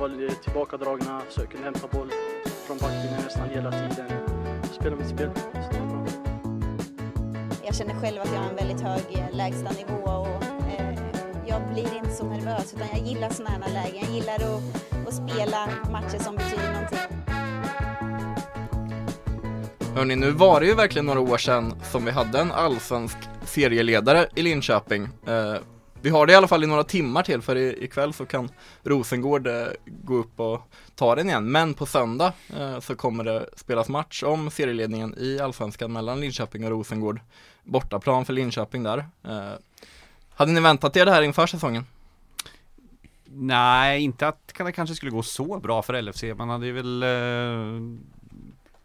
var tillbakadragna, kunde hämta boll från backlinjen nästan hela tiden. Spela mitt spel. Jag känner själv att jag har en väldigt hög eh, lägstanivå och eh, jag blir inte så nervös utan jag gillar sådana här lägen. Jag gillar att, att spela matcher som betyder någonting. Hörni, nu var det ju verkligen några år sedan som vi hade en allsvensk serieledare i Linköping. Eh, vi har det i alla fall i några timmar till för ikväll så kan Rosengård eh, gå upp och ta den igen. Men på söndag eh, så kommer det spelas match om serieledningen i Allsvenskan mellan Linköping och Rosengård. Bortaplan för Linköping där. Eh, hade ni väntat er det här inför säsongen? Nej, inte att det kanske skulle gå så bra för LFC. Man hade ju väl eh,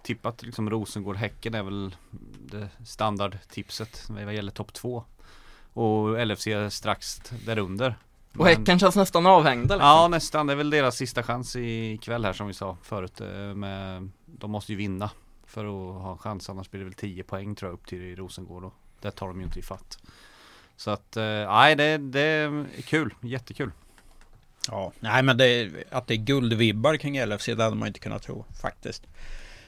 tippat liksom Rosengård-Häcken är väl det standardtipset vad gäller topp två. Och LFC strax därunder. Och Häcken känns nästan avhängda liksom. Ja nästan, det är väl deras sista chans ikväll här som vi sa förut. eh, Med, de måste ju vinna för att ha en chans, annars blir det väl 10 poäng tror jag upp till Rosengård och det tar de ju inte i fatt. Så att, eh, nej det, det är kul, jättekul. Ja, nej men det, att det är guldvibbar kring LFC det hade man inte kunnat tro faktiskt.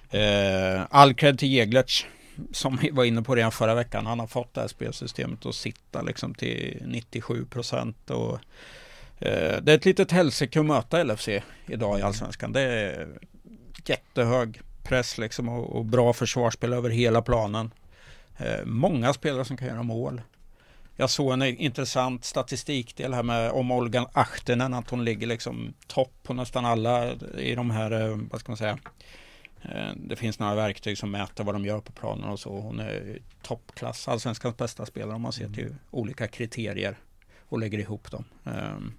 Eh, all cred till Jeglerts som vi var inne på redan förra veckan. Han har fått det här spelsystemet att sitta liksom till 97 procent och eh, det är ett litet helsike att möta LFC idag i Allsvenskan. Det är jättehög press liksom och, och bra försvarsspel över hela planen. Eh, många spelare som kan göra mål. Jag såg en intressant statistikdel här med om Olga Ahtinen att hon ligger liksom topp på nästan alla i de här, eh, vad ska man säga, Eh, det finns några verktyg som mäter vad de gör på planen och så. Hon är toppklass, allsvenskans bästa spelare om man ser till olika kriterier och lägger ihop dem. Ehm,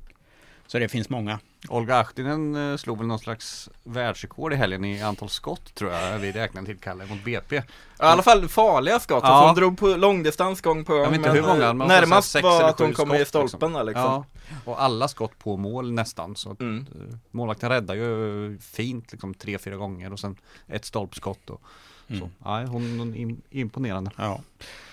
Så det finns många. Olga Ahtinen eh, slog väl någon slags världsrekord i helgen i antal skott tror jag vi räknar till Kalle mot BP. I alla fall farliga skott. Ja. Hon drog på långdistans gång på gång. Jag vet inte men, hur många, säga Närmast sex var eller att hon kom i skott, stolpen där liksom. Ja, och alla skott på mål nästan så att Mm. eh, målvakten räddar ju fint liksom tre, fyra gånger och sen ett stolpskott och så. Mm. Nej, hon, im- imponerande. Ja.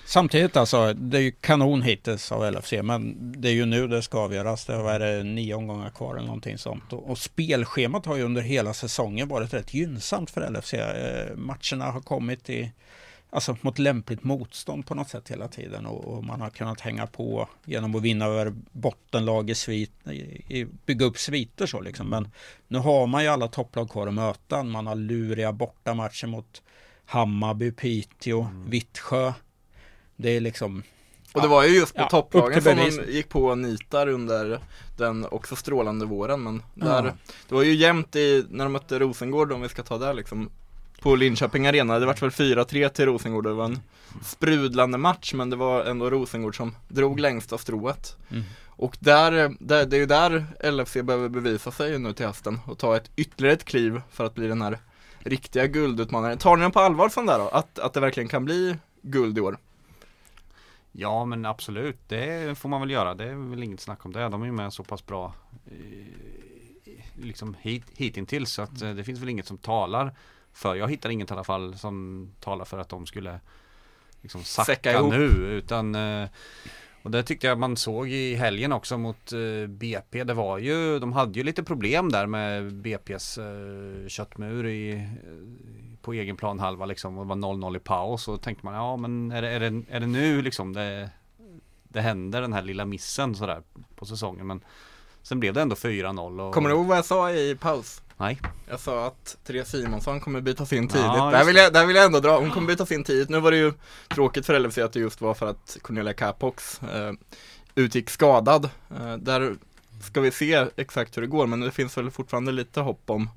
Samtidigt alltså, det är ju kanon hittills av LFC, men det är ju nu det ska avgöras. Det det nio omgångar kvar eller någonting sånt. Och, och spelschemat har ju under hela säsongen varit rätt gynnsamt för LFC. Eh, matcherna har kommit i, alltså mot lämpligt motstånd på något sätt hela tiden och, och man har kunnat hänga på genom att vinna över bottenlag i svit, i, i, bygga upp sviter så liksom. Men nu har man ju alla topplag kvar att möta. Man har luriga bortamatcher mot Hammarby, Piteå, Vittsjö. Det är liksom Och det var ju just på Ja, topplagen som de gick på nitar under den också strålande våren men där, Ja. det var ju jämnt i, när de mötte Rosengård om vi ska ta det liksom på Linköping Arena, det vart väl 4-3 till Rosengård, det var en sprudlande match men det var ändå Rosengård som drog längsta strået Mm. Och där, där, det är ju där LFC behöver bevisa sig nu till hösten och ta ett ytterligare ett kliv för att bli den här riktiga guldutmanaren. Tar ni den på allvar från där då? Att, att det verkligen kan bli guld i år? Ja men absolut, det får man väl göra. Det är väl inget snack om det. De är ju med så pass bra eh, liksom hit, hitintills så att eh, det finns väl inget som talar för. Jag hittar inget i alla fall som talar för att de skulle liksom sacka nu utan eh, och det tyckte jag man såg i helgen också mot eh, BP. Det var ju, de hade ju lite problem där med BP's eh, köttmur i, eh, på egen planhalva liksom. Och det var 0-0 i paus och tänkte man ja men är det, är det, är det nu liksom det, det händer den här lilla missen sådär på säsongen. Men sen blev det ändå 4-0. Och, Kommer du ihåg vad jag sa i paus? Nej. Jag sa att Therese Simonsson kommer bytas in tidigt. Ja, där, vill jag, där vill jag ändå dra, hon kommer bytas in tidigt. Nu var det ju tråkigt för LFC att det just var för att Cornelia Capox eh, utgick skadad. Eh, där ska vi se exakt hur det går, men det finns väl fortfarande lite hopp om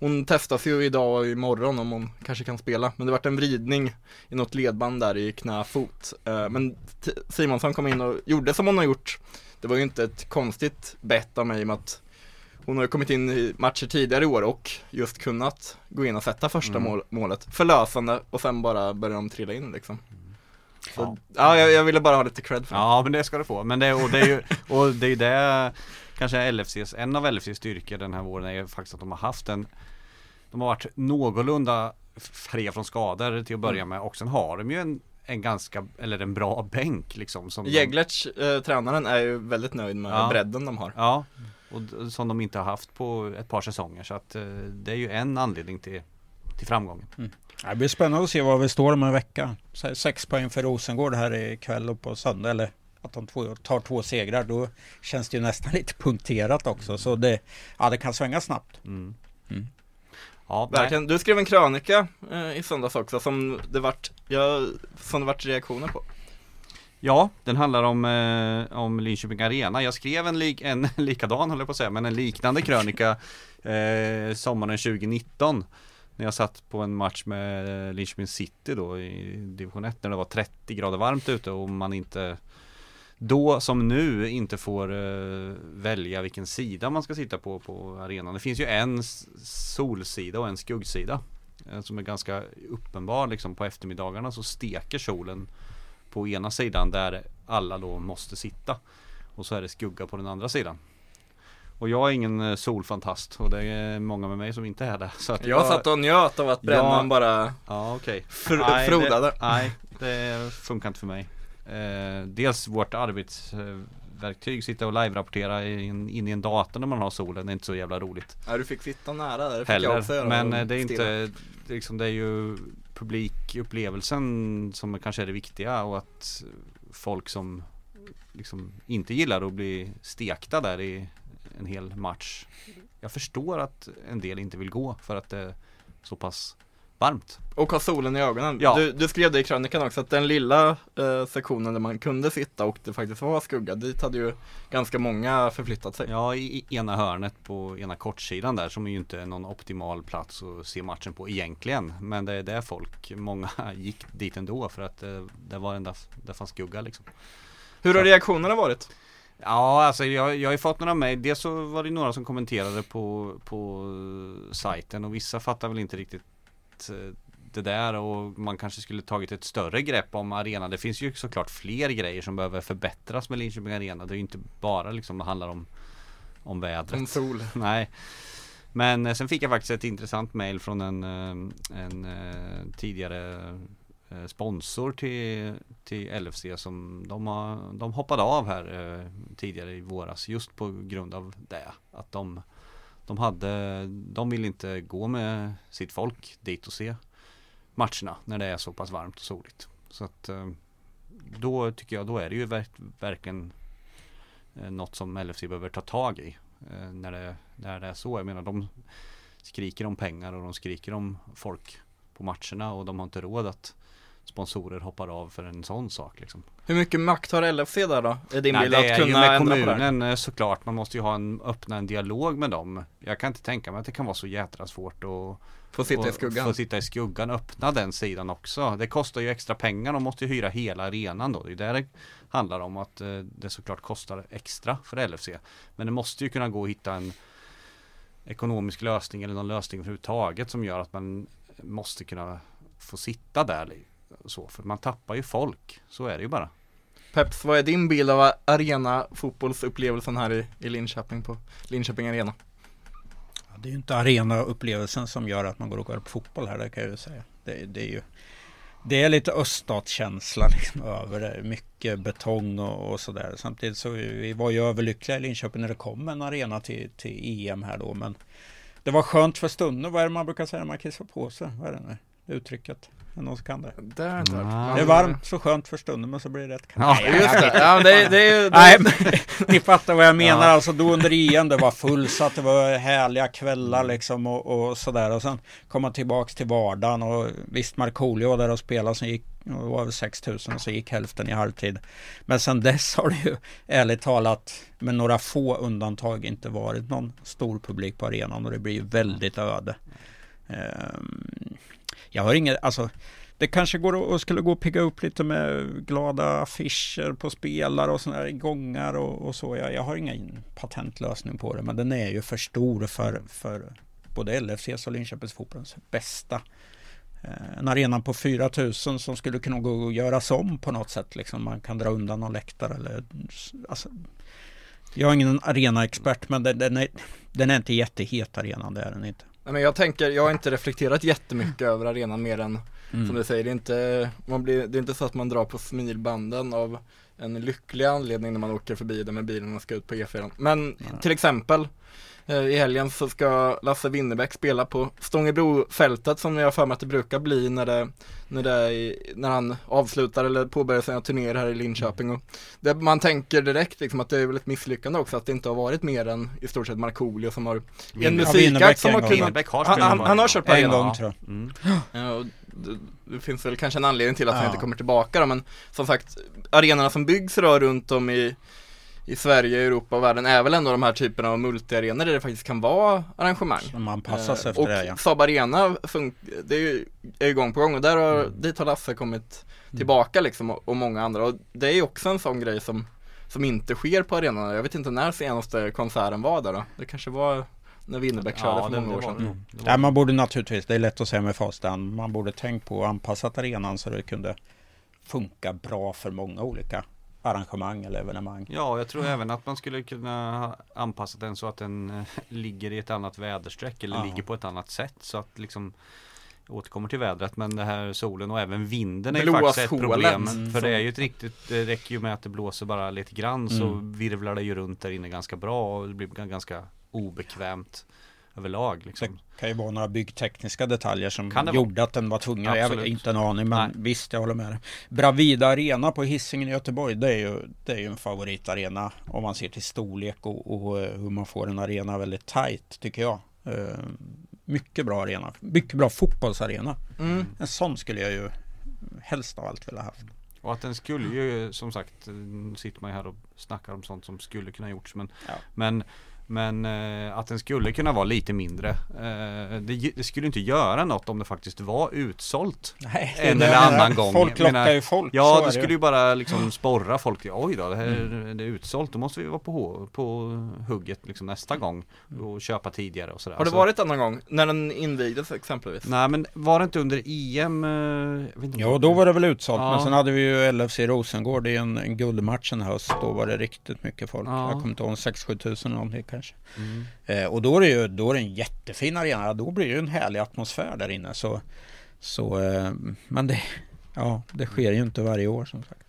hon testas ju idag och imorgon om hon kanske kan spela, men det vart en vridning i något ledband där i knä-fot. Eh, Men Simonsson kom in och gjorde som hon har gjort. Det var ju inte ett konstigt bett av mig i och med att hon har ju kommit in i matcher tidigare i år och just kunnat gå in och sätta första Mm. mål, målet. Förlösande och sen bara börjar de trilla in liksom. Så, Ja. ja, jag, jag ville bara ha lite cred för det. Ja men det ska du få. Men det, och det är ju och det, är det kanske LFCs, en av LFCs styrkor den här våren är ju faktiskt att de har haft en De har varit någorlunda fria från skador till att börja Mm. med och sen har de ju en, en ganska, eller en bra bänk liksom som de- Jeglerts, eh, tränaren, är ju väldigt nöjd med Ja. bredden de har. Ja, och som de inte har haft på ett par säsonger. Så att eh, det är ju en anledning till, till framgången. Det blir spännande att se var vi står om en vecka. Sex poäng för Rosengård här ikväll och på söndag. Eller att de tar två segrar. Då känns det ju nästan lite punkterat också. Så det, ja, det kan svänga snabbt. Mm. Mm. Ja. Verkligen. Du skrev en krönika eh, i söndags också som det vart, ja, som det vart reaktioner på. Ja, den handlar om, eh, om Linköping Arena. Jag skrev en, lik, en likadan, höll jag på att säga, men en liknande krönika eh, sommaren 2019. När jag satt på en match med Linköping City då i division 1 när det var 30 grader varmt ute och man inte då som nu inte får eh, välja vilken sida man ska sitta på på arenan. Det finns ju en solsida och en skuggsida eh, som är ganska uppenbar liksom på eftermiddagarna så steker solen på ena sidan där alla då måste sitta. Och så är det skugga på den andra sidan. Och jag är ingen eh, solfantast och det är många med mig som inte är det. Så att Jag satt och njöt av att brännan Ja. bara Ja okej. fr- Nej, frodade. Det, nej, det funkar inte för mig. Eh, dels vårt arbetsverktyg, sitta och live-rapportera in, in i en dator när man har solen, det är inte så jävla roligt. Ja, du fick sitta nära där, det fick jag också Heller. göra Men eh, det är inte, liksom, det är ju publikupplevelsen som kanske är det viktiga och att folk som liksom inte gillar att bli stekta där i en hel match. Jag förstår att en del inte vill gå för att det är så pass varmt. Och ha solen i ögonen. Ja. Du, du skrev det i krönikan också att den lilla eh, sektionen där man kunde sitta och det faktiskt var skugga, dit hade ju ganska många förflyttat sig. Ja, i, i ena hörnet på ena kortsidan där som är ju inte är någon optimal plats att se matchen på egentligen. Men det är där folk, många gick dit ändå för att det, det var enda, det fanns skugga liksom. Hur har reaktionerna varit? Ja, alltså jag, jag har ju fått några mejl. Dels så var det några som kommenterade på, på sajten och vissa fattar väl inte riktigt eh, det där och man kanske skulle tagit ett större grepp om arenan. Det finns ju såklart fler grejer som behöver förbättras med Linköping Arena. Det är ju inte bara liksom det handlar om, om vädret. Om sol. Nej. Men eh, sen fick jag faktiskt ett intressant mail från en, eh, en tidigare sponsor till, till LFC som de, har, de hoppade av här tidigare i våras just på grund av det. Att de, de hade, de vill inte gå med sitt folk dit och se matcherna när det är så pass varmt och soligt. Så att eh, då tycker jag, då är det ju verk, verkligen eh, något som LFC behöver ta tag i eh, när, det, när det är så. Jag menar de skriker om pengar och de skriker om folk på matcherna och de har inte råd att sponsorer hoppar av för en sån sak liksom. Hur mycket makt har LFC där då? Är din Nej, bild det att är ju kunna med kommunen eh, såklart. Man måste ju ha en, öppna en dialog med dem. Jag kan inte tänka mig att det kan vara så jädra svårt att Få sitta i skuggan? Få sitta i skuggan, öppna den sidan också. Det kostar ju extra pengar, de måste ju hyra hela arenan då. Det är där det handlar om att eh, det såklart kostar extra för LFC. Men det måste ju kunna gå att hitta en ekonomisk lösning eller någon lösning överhuvudtaget som gör att man måste kunna få sitta där. Så, för man tappar ju folk, så är det ju bara. Peps, vad är din bild av arena fotbollsupplevelsen här i, i Linköping på Linköping Arena? Ja, Det är ju inte arenaupplevelsen som gör att man går och går på fotboll här, det kan jag ju säga. Det, det är ju det är lite öststatskänsla liksom över det. Mycket betong och, och sådär. Samtidigt så vi var ju överlyckliga i Linköping när det kom en arena till, till EM här då. Men det var skönt för stunden. Vad är det man brukar säga när man kissar på sig? Vad är det nu? Uttrycket? Någon som kan det? Det har jag inte hört. Det är varmt, så skönt för stunden men så blir det rätt kallt. Ja, Nej, Just det, ja men det, det är ju Nej, men, ni fattar vad jag menar. Ja. Alltså då under EM det var fullsatt, det var härliga kvällar liksom och, och sådär. Och sen kom man tillbaks till vardagen och visst Markoolio var där och spelade, sen gick det var väl 6000 och så gick hälften i halvtid. Men sen dess har det ju ärligt talat med några få undantag inte varit någon stor publik på arenan och det blir ju väldigt öde. Ehm, jag har inget, alltså det kanske går att, och skulle gå och pigga upp lite med glada affischer på spelare och sådana gångar och, och så. Jag, jag har ingen patentlösning på det men den är ju för stor för, för både LFCs och Linköpings fotbollens bästa. Eh, en arena på 4000 som skulle kunna gå och göras om på något sätt. Liksom man kan dra undan någon läktare eller alltså, Jag är ingen arenaexpert men den, den, är, den är inte jättehet arenan, det är den inte. Nej, men jag tänker, jag har inte reflekterat jättemycket över arenan mer än Mm. som du säger, det är, inte, man blir, det är inte så att man drar på smilbanden av en lycklig anledning när man åker förbi den med bilen och ska ut på E4. Men Nej. till exempel i helgen så ska Lasse Winnerbäck spela på Stångebrofältet som jag har för mig att det brukar bli när, det, när, det när han avslutar eller påbörjar sina turnéer här i Linköping. Och det, man tänker direkt liksom att det är väl ett misslyckande också att det inte har varit mer än i stort sett Markoolio som har en musikakt som en har kunnat har Han- han- han har kört på En arenan, gång tror jag. Mm. Ja, och det, det finns väl kanske en anledning till att han Ja. inte kommer tillbaka då, men som sagt arenorna som byggs idag runt om i, i Sverige, Europa och världen är väl ändå de här typerna av multiarenor där det faktiskt kan vara arrangemang. Som anpassas Eh, efter och det ja. Saab Arena fun- det är ju är igång på gång och där har, Mm. dit har Lasse kommit tillbaka liksom och, och många andra och det är ju också en sån grej som som inte sker på arenorna. Jag vet inte när senaste konserten var där då. Det kanske var när Winnerbäck körde för det, många år sedan. var Ja, man borde naturligtvis, det är lätt att säga med hand, man borde tänkt på att anpassa arenan så det kunde funka bra för många olika arrangemang eller evenemang. Ja, jag tror även att man skulle kunna ha anpassat den så att den eh, ligger i ett annat väderstreck eller Ja. ligger på ett annat sätt så att liksom återkommer till vädret men det här solen och även vinden är ju faktiskt ett problem. Mm. För det är ju ett riktigt, det räcker ju med att det blåser bara lite grann så Mm. virvlar det ju runt där inne ganska bra och det blir ganska obekvämt överlag Det liksom. kan ju vara några byggtekniska detaljer som det gjorde att den var tvungen. Jag har Absolut. inte en aning men Nej. visst jag håller med dig. Bravida Arena på Hisingen i Göteborg det är ju, det är ju en favoritarena om man ser till storlek och, och eh, hur man får en arena väldigt tight tycker jag. Eh, mycket bra arena. Mycket bra fotbollsarena. Mm. En sån skulle jag ju helst av allt vilja haft. Och att den skulle ju som sagt, nu sitter man ju här och snackar om sånt som skulle kunna gjorts men Ja. Men men eh, att den skulle kunna vara lite mindre. Eh, det, det skulle inte göra något om det faktiskt var utsålt. Nej, En det eller det. annan gång. Folk lockar menar, ju folk. Ja det ju. skulle ju bara liksom sporra folk oj då det här Mm. det är utsålt. Då måste vi vara på, på hugget liksom nästa gång. Och köpa tidigare och sådär. Har det Så- varit annan gång? När den invigdes exempelvis? Nej men var det inte under EM? eh, Ja, då var det väl utsålt. Ja. Men sen hade vi ju LFC Rosengård i en, en guldmatch en höst. Då var det riktigt mycket folk. Ja. Jag kommer inte ihåg, 6-7 tusen någonting kanske. Mm. Eh, och då är det ju då är det en jättefin arena. Då blir det ju en härlig atmosfär där inne. Så, så eh, men det, ja, det sker ju inte varje år som sagt.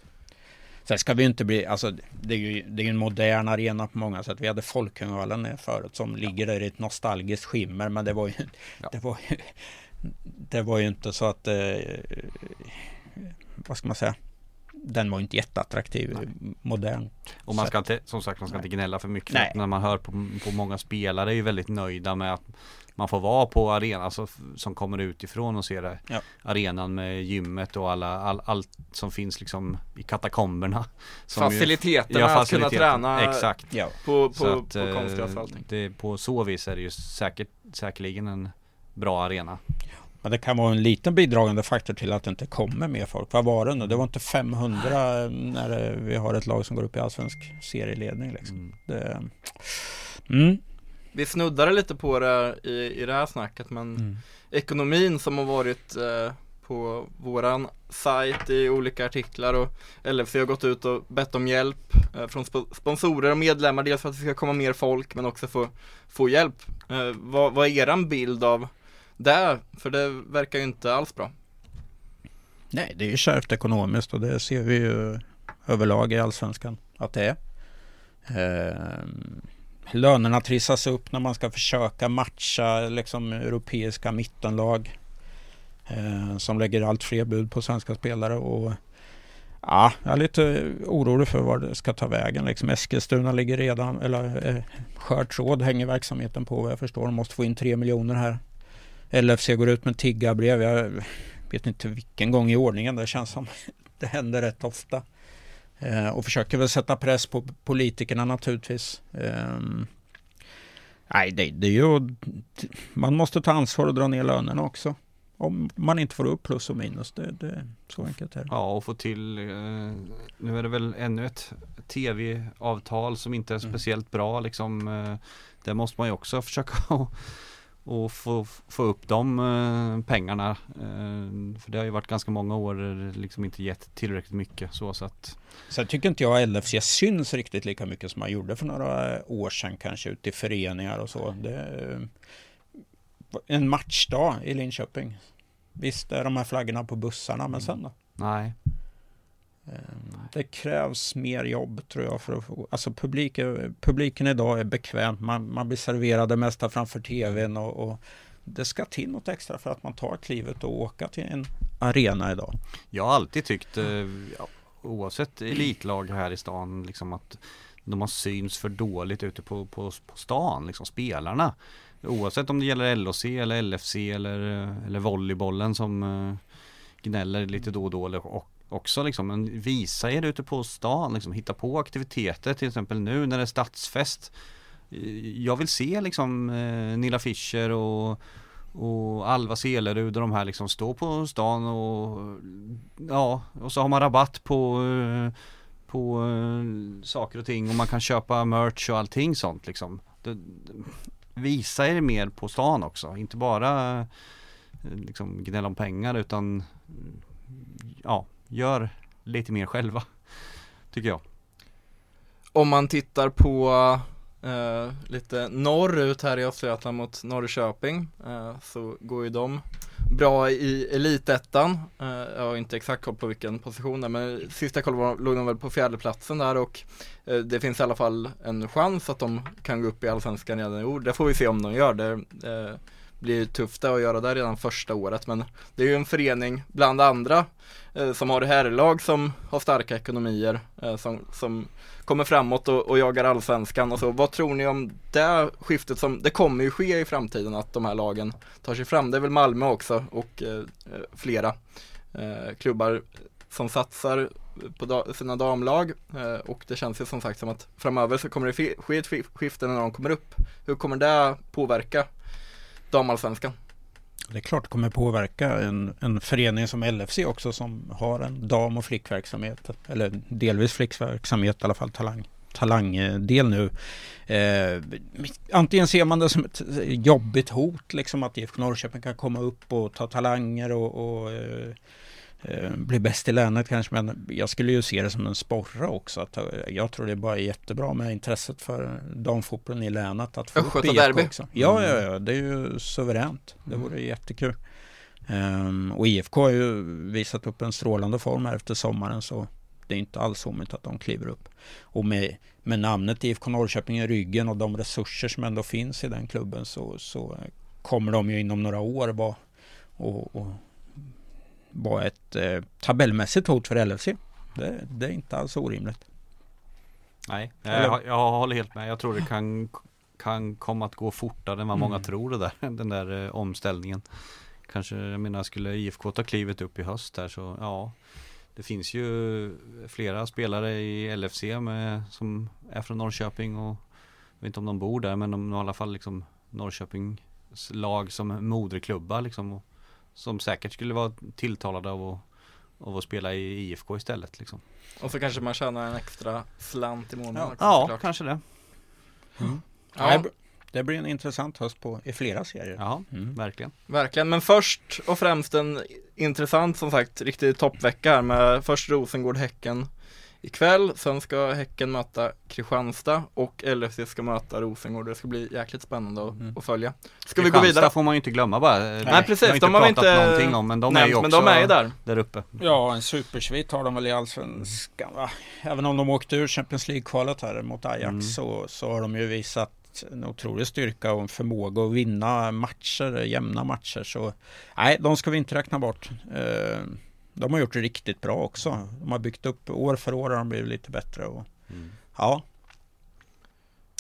Sen ska vi inte bli, alltså det är ju det är en modern arena på många sätt. Vi hade Folkungavallen förut som ligger där i ett nostalgiskt skimmer. Men det var ju, Ja. det var ju, det var ju inte så att, eh, vad ska man säga? Den var inte jätteattraktiv, modern. Och man ska inte, som sagt man ska inte gnälla för mycket. För Nej. när man hör på, på många spelare är ju väldigt nöjda med att man får vara på arenan, alltså som kommer utifrån och ser det. Ja. Arenan med gymmet och alla, all, allt som finns liksom i katakomberna. Som ju- Faciliteterna Ja, att kunna faciliteter. träna Exakt. Ja, på, på, Så att, på eh, konstgräs och allting. det, på så vis är det ju säkert, säkerligen en bra arena. Men det kan vara en liten bidragande faktor till att det inte kommer mer folk. Vad var det nu? Det var inte 500 när eh, vi har ett lag som går upp i allsvensk serieledning. Liksom. Mm. Det, mm. Vi snuddade lite på det i, i det här snacket men Mm. ekonomin som har varit eh, på våran sajt i olika artiklar och LFC har gått ut och bett om hjälp eh, från sp- sponsorer och medlemmar dels för att det ska komma mer folk men också få, få hjälp. Eh, vad, vad är eran bild av det? För det verkar ju inte alls bra. Nej, det är ju kärvt ekonomiskt och det ser vi ju överlag i allsvenskan att det är. Ehm, lönerna trissas upp när man ska försöka matcha liksom europeiska mittenlag ehm, som lägger allt fler bud på svenska spelare och ja, jag är lite orolig för var det ska ta vägen. Liksom Eskilstuna ligger redan, eller eh, skör tråd hänger verksamheten på vad jag förstår. De måste få in tre miljoner här. LFC går ut med tiggarbrev. Jag vet inte vilken gång i ordningen. Det känns som det händer rätt ofta. Eh, och försöker väl sätta press på politikerna naturligtvis. Ehm, nej, det, det är ju... Man måste ta ansvar och dra ner lönerna också. Om man inte får upp plus och minus. Det, det, så enkelt är det. Ja och få till, eh, nu är det väl ännu ett tv-avtal som inte är Mm. speciellt bra liksom. Eh, där måste man ju också försöka och få, få upp de eh, pengarna. Eh, för det har ju varit ganska många år där det liksom inte gett tillräckligt mycket så, så att Sen tycker inte jag LFC syns riktigt lika mycket som man gjorde för några år sedan kanske ute i föreningar och så. Det, en matchdag i Linköping. Visst är de här flaggorna på bussarna, men sen då? Nej. Ehm, det krävs mer jobb tror jag för att få, alltså publiken, publiken idag är bekväm, man, man blir serverad det mesta framför tvn och, och det ska till något extra för att man tar klivet och åka till en arena idag. Jag har alltid tyckt, eh, oavsett elitlag här i stan, liksom att de har syns för dåligt ute på, på, på stan, liksom spelarna. Oavsett om det gäller LOC eller LFC eller, eh, eller volleybollen som eh, gnäller lite då och då och också liksom, men visa er ute på stan, liksom, hitta på aktiviteter till exempel nu när det är stadsfest. Eh, jag vill se liksom eh, Nilla Fischer och, och Alva Selerud och de här liksom stå på stan och ja, och så har man rabatt på eh, på eh, saker och ting och man kan köpa merch och allting sånt liksom. Det, visa er mer på stan också, inte bara eh, liksom gnälla om pengar utan ja, gör lite mer själva. Tycker jag. Om man tittar på eh, lite norrut här i Östergötland mot Norrköping eh, så går ju de bra i elitettan. Eh, jag har inte exakt koll på vilken position där men sista koll låg de väl på fjärdeplatsen där och eh, det finns i alla fall en chans att de kan gå upp i allsvenskan redan i år. Det får vi se om de gör. Det eh, blir tufft att göra det redan första året men det är ju en förening bland andra eh, som har herrlag som har starka ekonomier eh, som, som kommer framåt och, och jagar allsvenskan och så. Vad tror ni om det skiftet som, det kommer ju ske i framtiden att de här lagen tar sig fram. Det är väl Malmö också och eh, eh flera eh, klubbar som satsar på da sina damlag eh, och det känns ju som sagt som att framöver så kommer det ske ett skifte när de kommer upp. Hur kommer det påverka damallsvenskan? Det är klart det kommer påverka en, en förening som LFC också som har en dam och flickverksamhet. Eller delvis flickverksamhet, i alla fall talang, talangdel nu. Eh, antingen ser man det som ett jobbigt hot, liksom att IFK Norrköping kan komma upp och ta talanger och, och eh, bli bäst i länet kanske, men jag skulle ju se det som en sporre också. Att, eh, jag tror det är bara jättebra med intresset för damfotbollen i länet. Att få Östgöta derby. Också. Ja, ja, ja, det är ju suveränt. Det mm. vore jättekul. Um, och IFK har ju visat upp en strålande form här efter sommaren så det är inte alls omöjligt att de kliver upp. Och med, med namnet IFK Norrköping i ryggen och de resurser som ändå finns i den klubben så, så kommer de ju inom några år vara och, och vara ett eh, tabellmässigt hot för LFC. Det, det, är inte alls orimligt. Nej, jag, jag håller helt med. Jag tror det kan, kan komma att gå fortare än vad många mm. tror det där, den där eh, omställningen. Kanske, jag menar, skulle IFK ta klivet upp i höst där så ja Det finns ju flera spelare i LFC med, som är från Norrköping och jag vet inte om de bor där men de har i alla fall liksom Norrköpings lag som moderklubba liksom. Och, som säkert skulle vara tilltalade av att, av att spela i IFK istället liksom. Och så kanske man tjänar en extra slant i månaden Ja, ja kanske det mm. ja. Det blir en intressant höst på, i flera serier. Ja, mm. verkligen. Verkligen, men först och främst en intressant som sagt riktig toppvecka här med först Rosengård, Häcken, ikväll. Sen ska Häcken möta Kristianstad och LFC ska möta Rosengård. Det ska bli jäkligt spännande att, mm. att följa. Ska vi gå vidare? får man ju inte glömma bara. Nej, Nej precis, de har vi inte någonting om men de nämnt, är ju också men de är där. där uppe. Ja, en supersvit har de väl i Allsvenskan va? Även om de åkte ur Champions League-kvalet här mot Ajax mm. så, så har de ju visat en otrolig styrka och en förmåga att vinna matcher, jämna matcher. Så nej, de ska vi inte räkna bort. Uh, de har gjort det riktigt bra också. De har byggt upp år för år har de blivit lite bättre. Och, mm. Ja.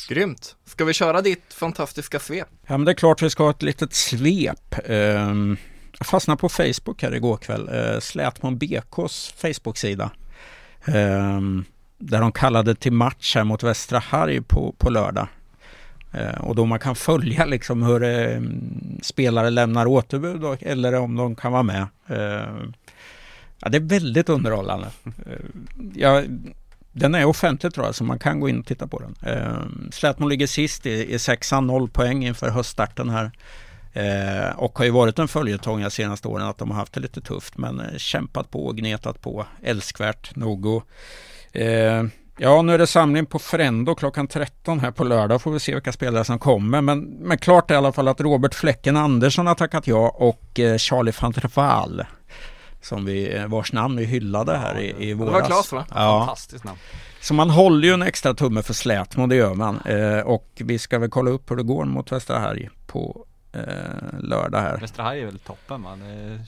Grymt. Ska vi köra ditt fantastiska svep? Ja men det är klart vi ska ha ett litet svep. Um, jag fastnade på Facebook här igår kväll. Uh, Slätmon BKs Facebook-sida. Um, där de kallade till match här mot Västra Harry på, på lördag. Uh, och då man kan följa liksom hur uh, spelare lämnar återbud och, eller om de kan vara med. Ja, det är väldigt underhållande. Eh, ja, den är offentlig tror jag, så man kan gå in och titta på den. Eh, Slätmo ligger sist i, i sexan, noll poäng inför höststarten här. Eh, och har ju varit en följetong de senaste åren att de har haft det lite tufft men eh, kämpat på och gnetat på. Älskvärt nog. Eh, Ja, nu är det samling på Frendo klockan 13 här på lördag. Får vi se vilka spelare som kommer. Men, men klart är i alla fall att Robert Fläcken Andersson har tackat ja och eh, Charlie van der Waal som vi, eh, vars namn vi hyllade här i, i Det våras. var Klas va? Ja, Fantastiskt namn. så man håller ju en extra tumme för Slätmo, det gör man. Eh, och vi ska väl kolla upp hur det går mot Västra Harry på eh, lördag här. Västra Harry är väl toppen va? Det...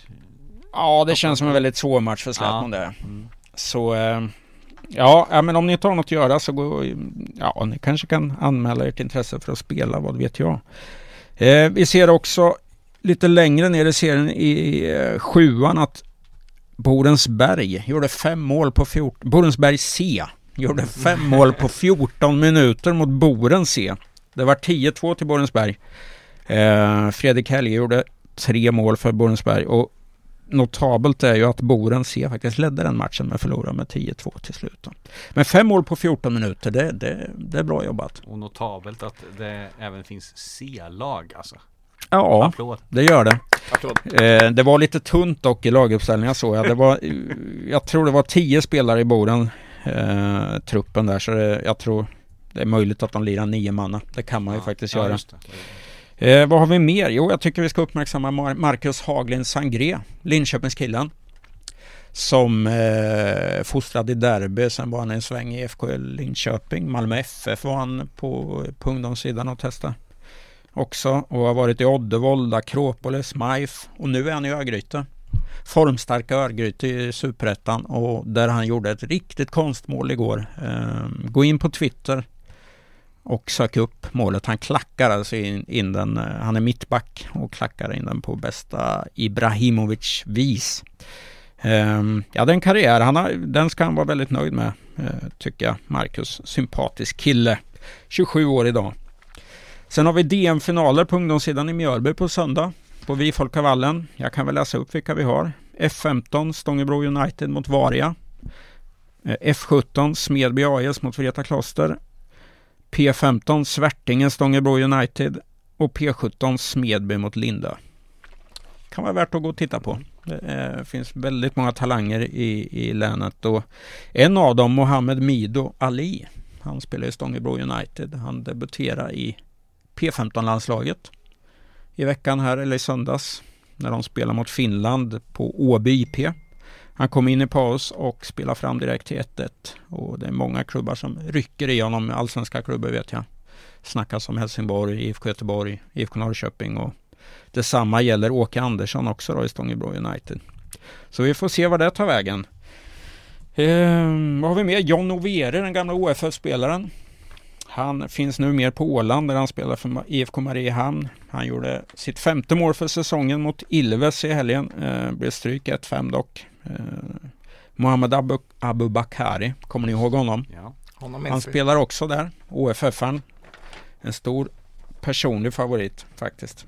Ja, det känns som en väldigt svår match för Slätmo Ja. det. Mm. Så eh, ja, ja, men om ni inte har något att göra så gå, ja, ni kanske kan anmäla ert intresse för att spela, vad vet jag. Eh, vi ser också lite längre ner i serien i eh, sjuan att Borensberg gjorde fem mål på 14, Borensberg C gjorde fem mål på 14 minuter mot Boren C. Det var 10-2 till Borensberg. Eh, Fredrik Helge gjorde tre mål för Borensberg och notabelt är ju att Boren C faktiskt ledde den matchen men förlorade med 10-2 till slut. Men fem mål på 14 minuter, det, det, det är bra jobbat. Och notabelt att det även finns C-lag alltså. Ja, Applåd. det gör det. Eh, det var lite tunt dock i laguppställningen såg jag. Det var, jag tror det var tio spelare i Boden, eh, truppen där, så det, jag tror det är möjligt att de lirar nio manna. Det kan man ju Ja, faktiskt ja, göra. Eh, vad har vi mer? Jo, jag tycker vi ska uppmärksamma Mar- Marcus Haglind Sangré, Linköpingskillen. Som eh, fostrad i derby, sen var han en sväng i FK Linköping. Malmö FF var han på, på ungdomssidan och testade också. Och har varit i Oddevold, Akropolis, MIF och nu är han i Örgryte. Formstarka Örgryte i Superettan och där han gjorde ett riktigt konstmål igår. Eh, gå in på Twitter och sök upp målet. Han klackar alltså in, in den, eh, han är mittback och klackar in den på bästa Ibrahimovic vis. Ehm, ja, den karriär, han har, den ska han vara väldigt nöjd med, eh, tycker jag. Marcus, sympatisk kille. 27 år idag. Sen har vi DM-finaler på ungdomssidan i Mjölby på söndag. På Vi Folkavallen. Jag kan väl läsa upp vilka vi har. F15 Stångebro United mot Varia. Eh, F17 Smedby AIS mot Vreta Kloster. P15 Svärtingen Stångebro United och P17 Smedby mot Linda. Kan vara värt att gå och titta på. Det eh, finns väldigt många talanger i, i länet och en av dem, Mohammed Mido Ali, han spelar i Stångebro United. Han debuterar i P15-landslaget i veckan här, eller i söndags, när de spelar mot Finland på Åby IP. Han kom in i paus och spelar fram direkt till 1-1 och det är många klubbar som rycker i honom, allsvenska klubbar vet jag. Snackas om Helsingborg, IFK Göteborg, IFK Norrköping och detsamma gäller Åke Andersson också då i Stångebro United. Så vi får se vad det tar vägen. Ehm, vad har vi mer? John Overe, den gamla OFF-spelaren. Han finns nu mer på Åland där han spelar för IFK Mariehamn. Han gjorde sitt femte mål för säsongen mot Ilves i helgen. Eh, blev stryk 1-5 dock. Eh, Mohamed Abu, Abu Bakari, kommer ni ihåg honom? Ja. Honom Han spelar också där, OFF-aren. En stor personlig favorit faktiskt.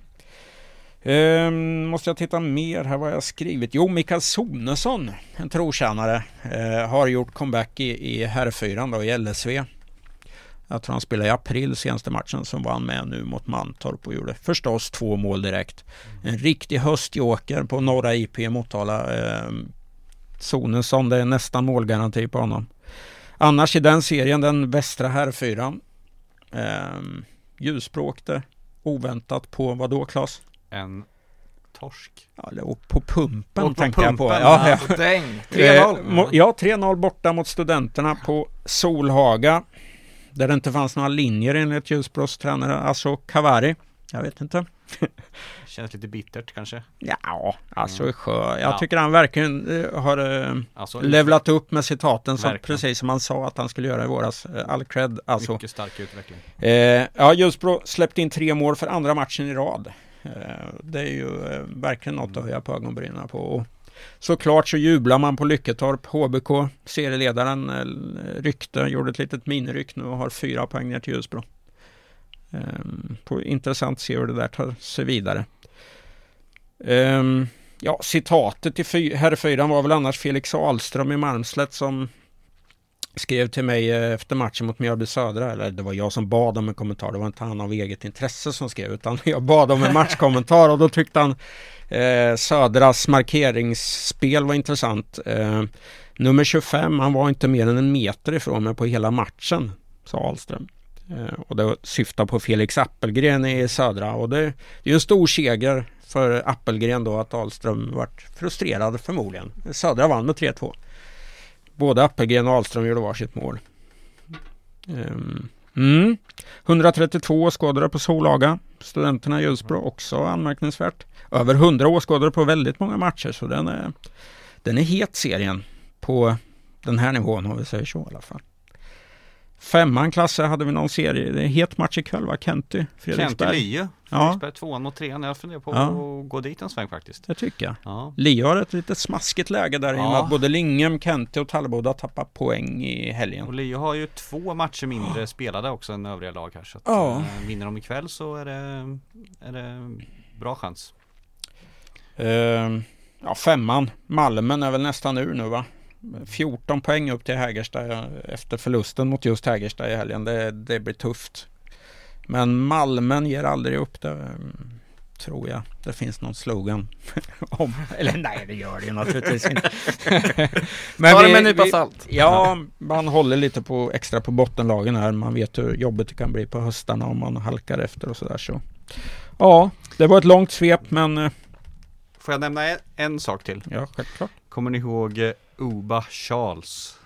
Ehm, måste jag titta mer här vad jag skrivit? Jo, Mikael Sonesson, en trotjänare, eh, har gjort comeback i, i herrfyran då i LSV. Jag tror han spelade i april senaste matchen som var han med nu mot Mantorp och gjorde förstås två mål direkt. En riktig höstjoker på norra IP i Motala. Eh, Sonesson, det är nästan målgaranti på honom. Annars i den serien, den västra herrfyran. Eh, Ljusbro åkte oväntat på vad då Klas? En torsk. Ja, eller på pumpen Och på tänkte jag på. pumpen, Ja, ja. alltså, Däng! Eh, 3-0. mo- ja, 3-0 borta mot studenterna på Solhaga. Där det inte fanns några linjer enligt Ljusbros tränare, alltså Kavari. Jag vet inte. Känns lite bittert kanske. Ja, alltså Mm. sjö. Jag Ja. tycker han verkligen eh, har eh, Alltså, levlat upp med citaten som, precis som han sa att han skulle göra i våras. Eh, All cred alltså. Mycket stark utveckling. Eh, ja, Ljusbro släppte in tre mål för andra matchen i rad. Eh, det är ju eh, verkligen något att höja på ögonbrynen på. Såklart så jublar man på Lycketorp. HBK, serieledaren, eh, ryckte, gjorde ett litet miniryck nu och har fyra poäng ner till Ljusbro. Eh, på, intressant att se hur det där tar sig vidare. Eh, ja, citatet i herrfyran var väl annars Felix Ahlström i Malmslätt som skrev till mig eh, efter matchen mot Mjölby Södra, eller det var jag som bad om en kommentar, det var inte han av eget intresse som skrev, utan jag bad om en matchkommentar och då tyckte han eh, Södras markeringsspel var intressant. Eh, Nummer 25, han var inte mer än en meter ifrån mig på hela matchen, sa Ahlström. Eh, och det syftar på Felix Appelgren i södra och det, det är en stor seger för Appelgren då att Ahlström vart frustrerad förmodligen. Södra vann med 3-2. Både Appelgren och Ahlström gjorde varsitt mål. Ehm, mm. 132 åskådare på Solaga. Studenterna i Ljusbro också anmärkningsvärt. Över 100 åskådare på väldigt många matcher så den är, den är het serien på den här nivån om vi säger så i alla fall. Femman Klasse hade vi någon serie, det är en het match ikväll va? Kenty, Fredriksberg. Kenty Lie, Fredriksberg tvåan mot trean. Jag funderar på Ja. att gå dit en sväng faktiskt. Det tycker jag. Ja. Lia har ett lite smaskigt läge där i och med Ja. att både Linghem, Kenty och Talleboda tappar poäng i Och helgen. Lie har ju två matcher mindre spelade också än övriga lag här. Så att, Ja. eh, vinner de ikväll så är det, är det bra chans. Ehm, ja, femman, Malmen är väl nästan ur nu va? 14 poäng upp till Hägersta efter förlusten mot just Hägersta i helgen. Det, det blir tufft. Men Malmen ger aldrig upp det. Tror jag. Det finns någon slogan. om, eller nej, det gör det ju naturligtvis inte. Ta det med en nypa salt. Ja, man håller lite på extra på bottenlagen här. Man vet hur jobbigt det kan bli på höstarna om man halkar efter och sådär. Så. Ja, det var ett långt svep men eh, Får jag nämna en, en sak till? ja, självklart. Kommer ni ihåg Uba Charles?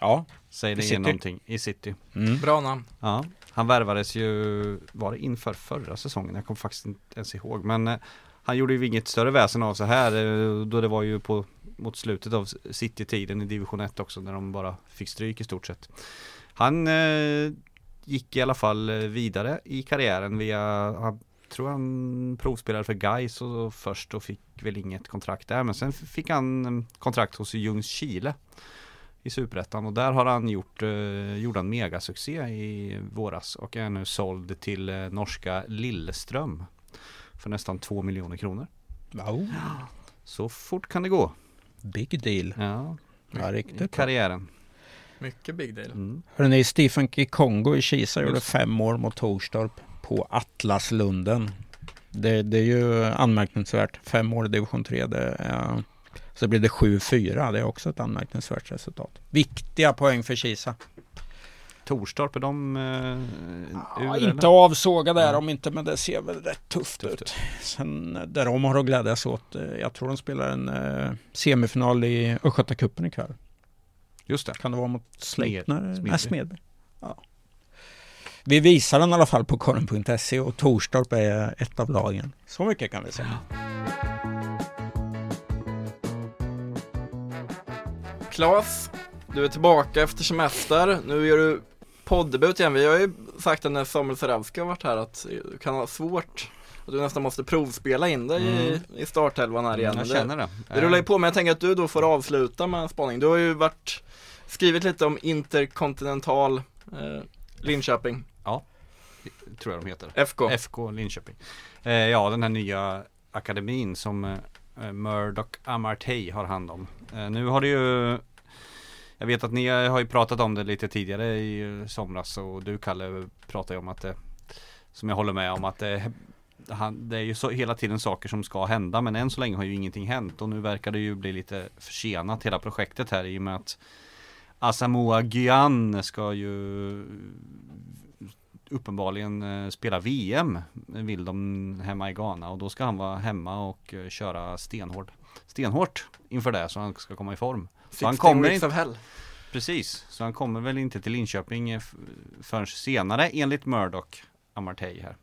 Ja. Säger det någonting? I City. Mm. Bra namn. Ja, han värvades ju, var det inför förra säsongen? Jag kommer faktiskt inte ens ihåg. Men eh, han gjorde ju inget större väsen av sig här. eh, Då det var ju på, mot slutet av City-tiden i division 1 också. När de bara fick stryk i stort sett. Han eh, gick i alla fall eh, vidare i karriären via, han tror han provspelade för Gais och först och fick väl inget kontrakt där. Men sen fick han eh, kontrakt hos Ljungskile i Superettan och där har han gjort, eh, gjorde han megasuccé i våras och är nu såld till eh, norska Lilleström för nästan 2 miljoner kronor. Wow. Så fort kan det gå. Big deal. Ja, Ja, riktigt bra. karriären. Mycket big deal. Mm. Hörrni, Stephen Kikongo i Kisa gjorde fem år mot Torstorp på Atlaslunden. Det, det är ju anmärkningsvärt. Fem år i division 3. Det är, så blir det 7-4. Det är också ett anmärkningsvärt resultat. Viktiga poäng för Kisa. Torstorp, är de eh, Ja, ur, inte eller? avsågade är Nej. de inte, men det ser väl rätt tufft, Tufft ut. ut. Sen eh, där de har att glädjas åt. eh, Jag tror de spelar en eh, semifinal i Östgötacupen ikväll. Just det. Kan det vara mot Sleipner? Smedby. Nej, Smedby. Ja. Vi visar den i alla fall på korren.se och Torstorp är ett av lagen. Så mycket kan vi säga. Klas, du är tillbaka efter semester. Nu gör du poddebut igen. Vi har ju sagt att när Samuel Seralski har varit här att det kan vara svårt. Att du nästan måste provspela in dig i, i startelvan här igen. Mm, Jag Det- känner det. Det rullar ju på, men jag tänker att du då får avsluta med en spaning. Du har ju varit skrivit lite om interkontinental eh, Linköping, Tror jag de heter. FK. FK Linköping. Eh, ja, den här nya akademin som eh, Murdoch Amartey har hand om. Eh, nu har det ju Jag vet att ni har ju pratat om det lite tidigare i eh, somras och du Kalle pratade ju om att det Som jag håller med om att det han, det är ju så, hela tiden saker som ska hända men än så länge har ju ingenting hänt och nu verkar det ju bli lite försenat hela projektet här i och med att Asamoah Gyan ska ju uppenbarligen eh, spela VM vill de hemma i Ghana och då ska han vara hemma och eh, köra stenhårt stenhårt inför det så han ska komma i form. Så han 16 kommer weeks inte, of hell. precis, så han kommer väl inte till Linköping eh, förrän senare enligt Murdoch Amartey här.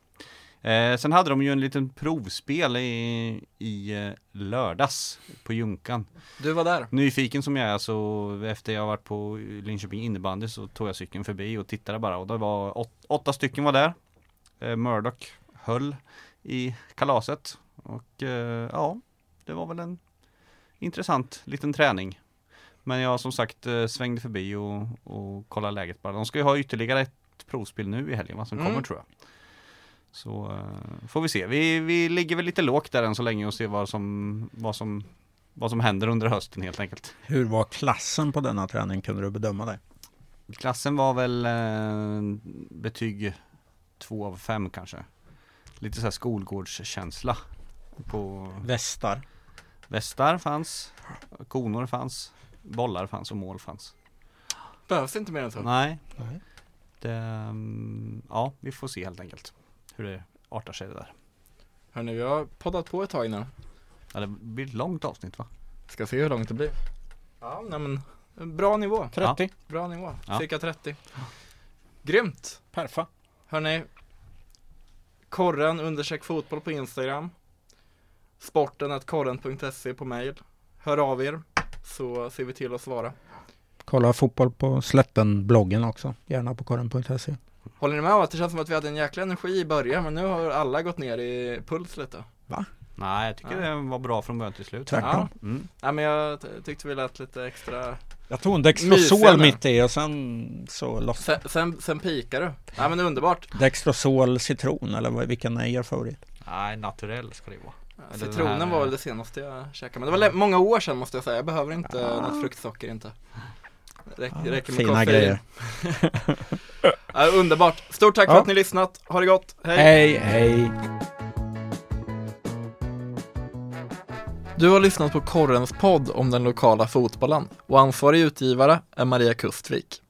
Eh, sen hade de ju en liten provspel i, i eh, lördags på Junkan. Du var där. Nyfiken som jag är så efter jag varit på Linköping innebandy så tog jag cykeln förbi och tittade bara och det var åt, åtta stycken var där. Eh, Murdoch höll i kalaset och eh, ja, det var väl en intressant liten träning. Men jag som sagt eh, svängde förbi och, och kollade läget bara. De ska ju ha ytterligare ett provspel nu i helgen va, som Mm. kommer tror jag. Så eh, får vi se. Vi, vi ligger väl lite lågt där än så länge och ser vad som, vad som vad som händer under hösten helt enkelt. Hur var klassen på denna träning? Kunde du bedöma det? Klassen var väl eh, betyg två av fem kanske. Lite så här skolgårdskänsla. På Västar. västar fanns, konor fanns. bollar fanns och mål fanns. Behövs inte mer än så. Nej. Nej. Det, mm, ja, vi får se helt enkelt hur det artar sig det där. Hörni, vi har poddat på ett tag nu. Ja, det blir ett långt avsnitt va? Ska se hur långt det blir. Ja, nej men bra nivå. 30. Bra nivå. Ja. Cirka 30. Grymt. Perfa. Hörni, korren undersök fotboll på Instagram. Sporten korren.se på mail. Hör av er så ser vi till att svara. Kolla fotboll på Slätten-bloggen också. Gärna på korren.se. Håller ni med om att det känns som att vi hade en jäkla energi i början men nu har alla gått ner i puls lite? Nej, jag tycker Ja. det var bra från början till slut. Tvärtom. Mm. Nej men jag tyckte vi lät lite extra Jag tog en Dextrosol mitt i och sen så lossade Sen, sen, sen pikar du. Nej men underbart. Dextrosol citron eller vad- vilken är er favorit? Nej, naturell ska det vara. Eller den Citronen här- var väl det senaste jag käkade men det var många år sedan måste jag säga. Jag behöver inte något fruktsocker inte. Räck, räcker med Fina grejer. Ja, underbart. Stort tack för Ja. att ni lyssnat. Ha det gott. Hej. Hej, hej. Du har lyssnat på Korrens podd om den lokala fotbollen och ansvarig utgivare är Maria Kustvik.